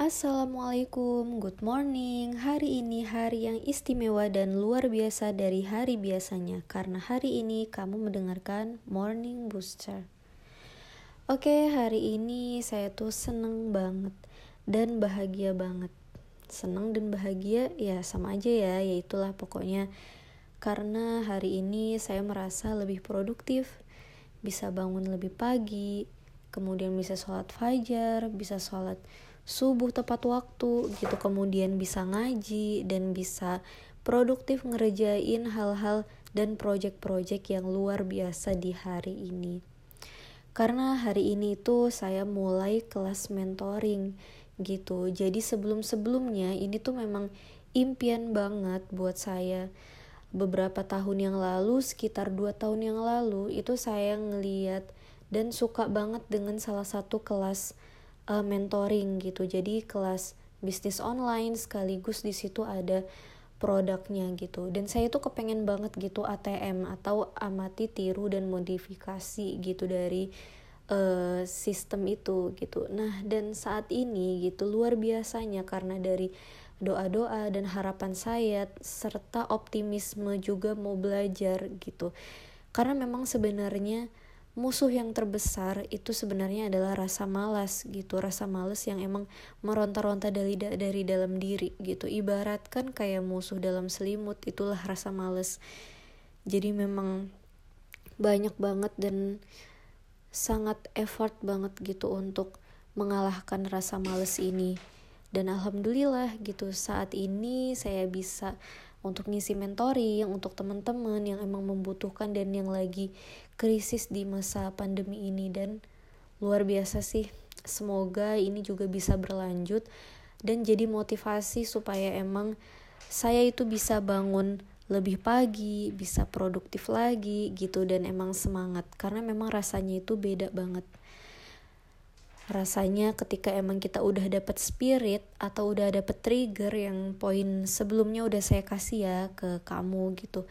Assalamualaikum, good morning. Hari ini hari yang istimewa dan luar biasa dari hari biasanya, karena hari ini kamu mendengarkan Morning Booster. Oke, hari ini saya tuh seneng banget dan bahagia banget. Seneng dan bahagia ya sama aja ya, yaitulah pokoknya karena hari ini saya merasa lebih produktif, bisa bangun lebih pagi, kemudian bisa sholat fajar, bisa sholat subuh tepat waktu gitu kemudian bisa ngaji dan bisa produktif ngerjain hal-hal dan project-project yang luar biasa di hari ini. Karena hari ini tuh saya mulai kelas mentoring gitu. Jadi sebelum-sebelumnya ini tuh memang impian banget buat saya. Beberapa tahun yang lalu sekitar dua tahun yang lalu itu saya ngeliat dan suka banget dengan salah satu kelas uh, mentoring gitu. Jadi kelas bisnis online sekaligus di situ ada produknya gitu. Dan saya tuh kepengen banget gitu ATM atau amati tiru dan modifikasi gitu dari uh, sistem itu gitu. Nah dan saat ini gitu luar biasanya karena dari doa-doa dan harapan saya serta optimisme juga mau belajar gitu. Karena memang sebenarnya musuh yang terbesar itu sebenarnya adalah rasa malas gitu rasa malas yang emang meronta-ronta dari dari dalam diri gitu. Ibaratkan kayak musuh dalam selimut itulah rasa malas. Jadi memang banyak banget dan sangat effort banget gitu untuk mengalahkan rasa males ini. Dan alhamdulillah gitu saat ini saya bisa untuk ngisi mentoring untuk teman-teman yang emang membutuhkan dan yang lagi krisis di masa pandemi ini. Dan luar biasa sih semoga ini juga bisa berlanjut dan jadi motivasi supaya emang saya itu bisa bangun lebih pagi, bisa produktif lagi gitu dan emang semangat. Karena memang rasanya itu beda banget rasanya ketika emang kita udah dapet spirit atau udah dapet trigger yang poin sebelumnya udah saya kasih ya ke kamu gitu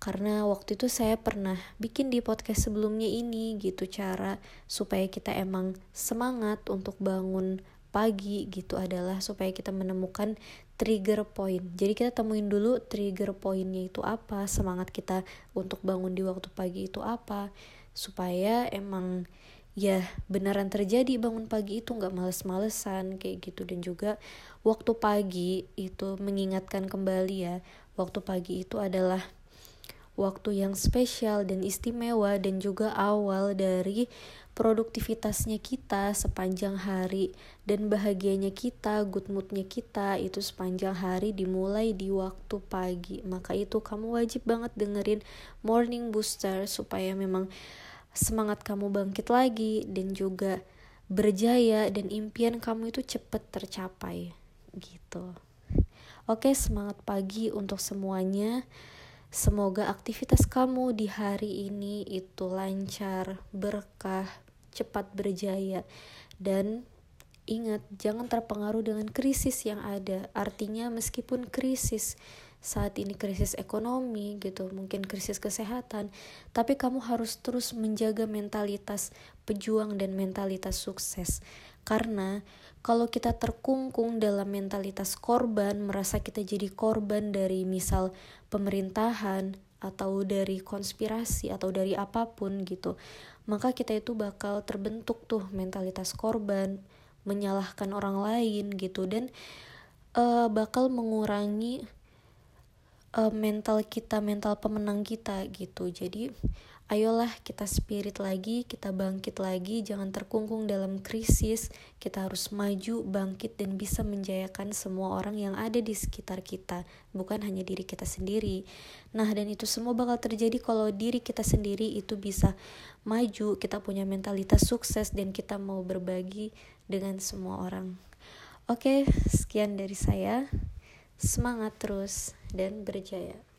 karena waktu itu saya pernah bikin di podcast sebelumnya ini gitu cara supaya kita emang semangat untuk bangun pagi gitu adalah supaya kita menemukan trigger point. Jadi kita temuin dulu trigger pointnya itu apa, semangat kita untuk bangun di waktu pagi itu apa, supaya emang ya beneran terjadi bangun pagi itu nggak males-malesan kayak gitu dan juga waktu pagi itu mengingatkan kembali ya waktu pagi itu adalah waktu yang spesial dan istimewa dan juga awal dari produktivitasnya kita sepanjang hari dan bahagianya kita, good moodnya kita itu sepanjang hari dimulai di waktu pagi. Maka itu kamu wajib banget dengerin Morning Booster supaya memang semangat kamu bangkit lagi dan juga berjaya dan impian kamu itu cepat tercapai gitu. Oke, semangat pagi untuk semuanya. Semoga aktivitas kamu di hari ini itu lancar, berkah, cepat berjaya dan ingat jangan terpengaruh dengan krisis yang ada. Artinya meskipun krisis saat ini krisis ekonomi gitu, mungkin krisis kesehatan, tapi kamu harus terus menjaga mentalitas pejuang dan mentalitas sukses. Karena kalau kita terkungkung dalam mentalitas korban, merasa kita jadi korban dari misal pemerintahan atau dari konspirasi atau dari apa pun gitu, maka kita itu bakal terbentuk tuh mentalitas korban, menyalahkan orang lain gitu dan uh, bakal mengurangi uh, mental kita mental pemenang kita gitu jadi ayolah kita spirit lagi, kita bangkit lagi, jangan terkungkung dalam krisis. Kita harus maju, bangkit, dan bisa menjayakan semua orang yang ada di sekitar kita, bukan hanya diri kita sendiri. Nah, dan itu semua bakal terjadi kalau diri kita sendiri itu bisa maju, kita punya mentalitas sukses, dan kita mau berbagi dengan semua orang. Oke, sekian dari saya. Semangat terus dan berjaya.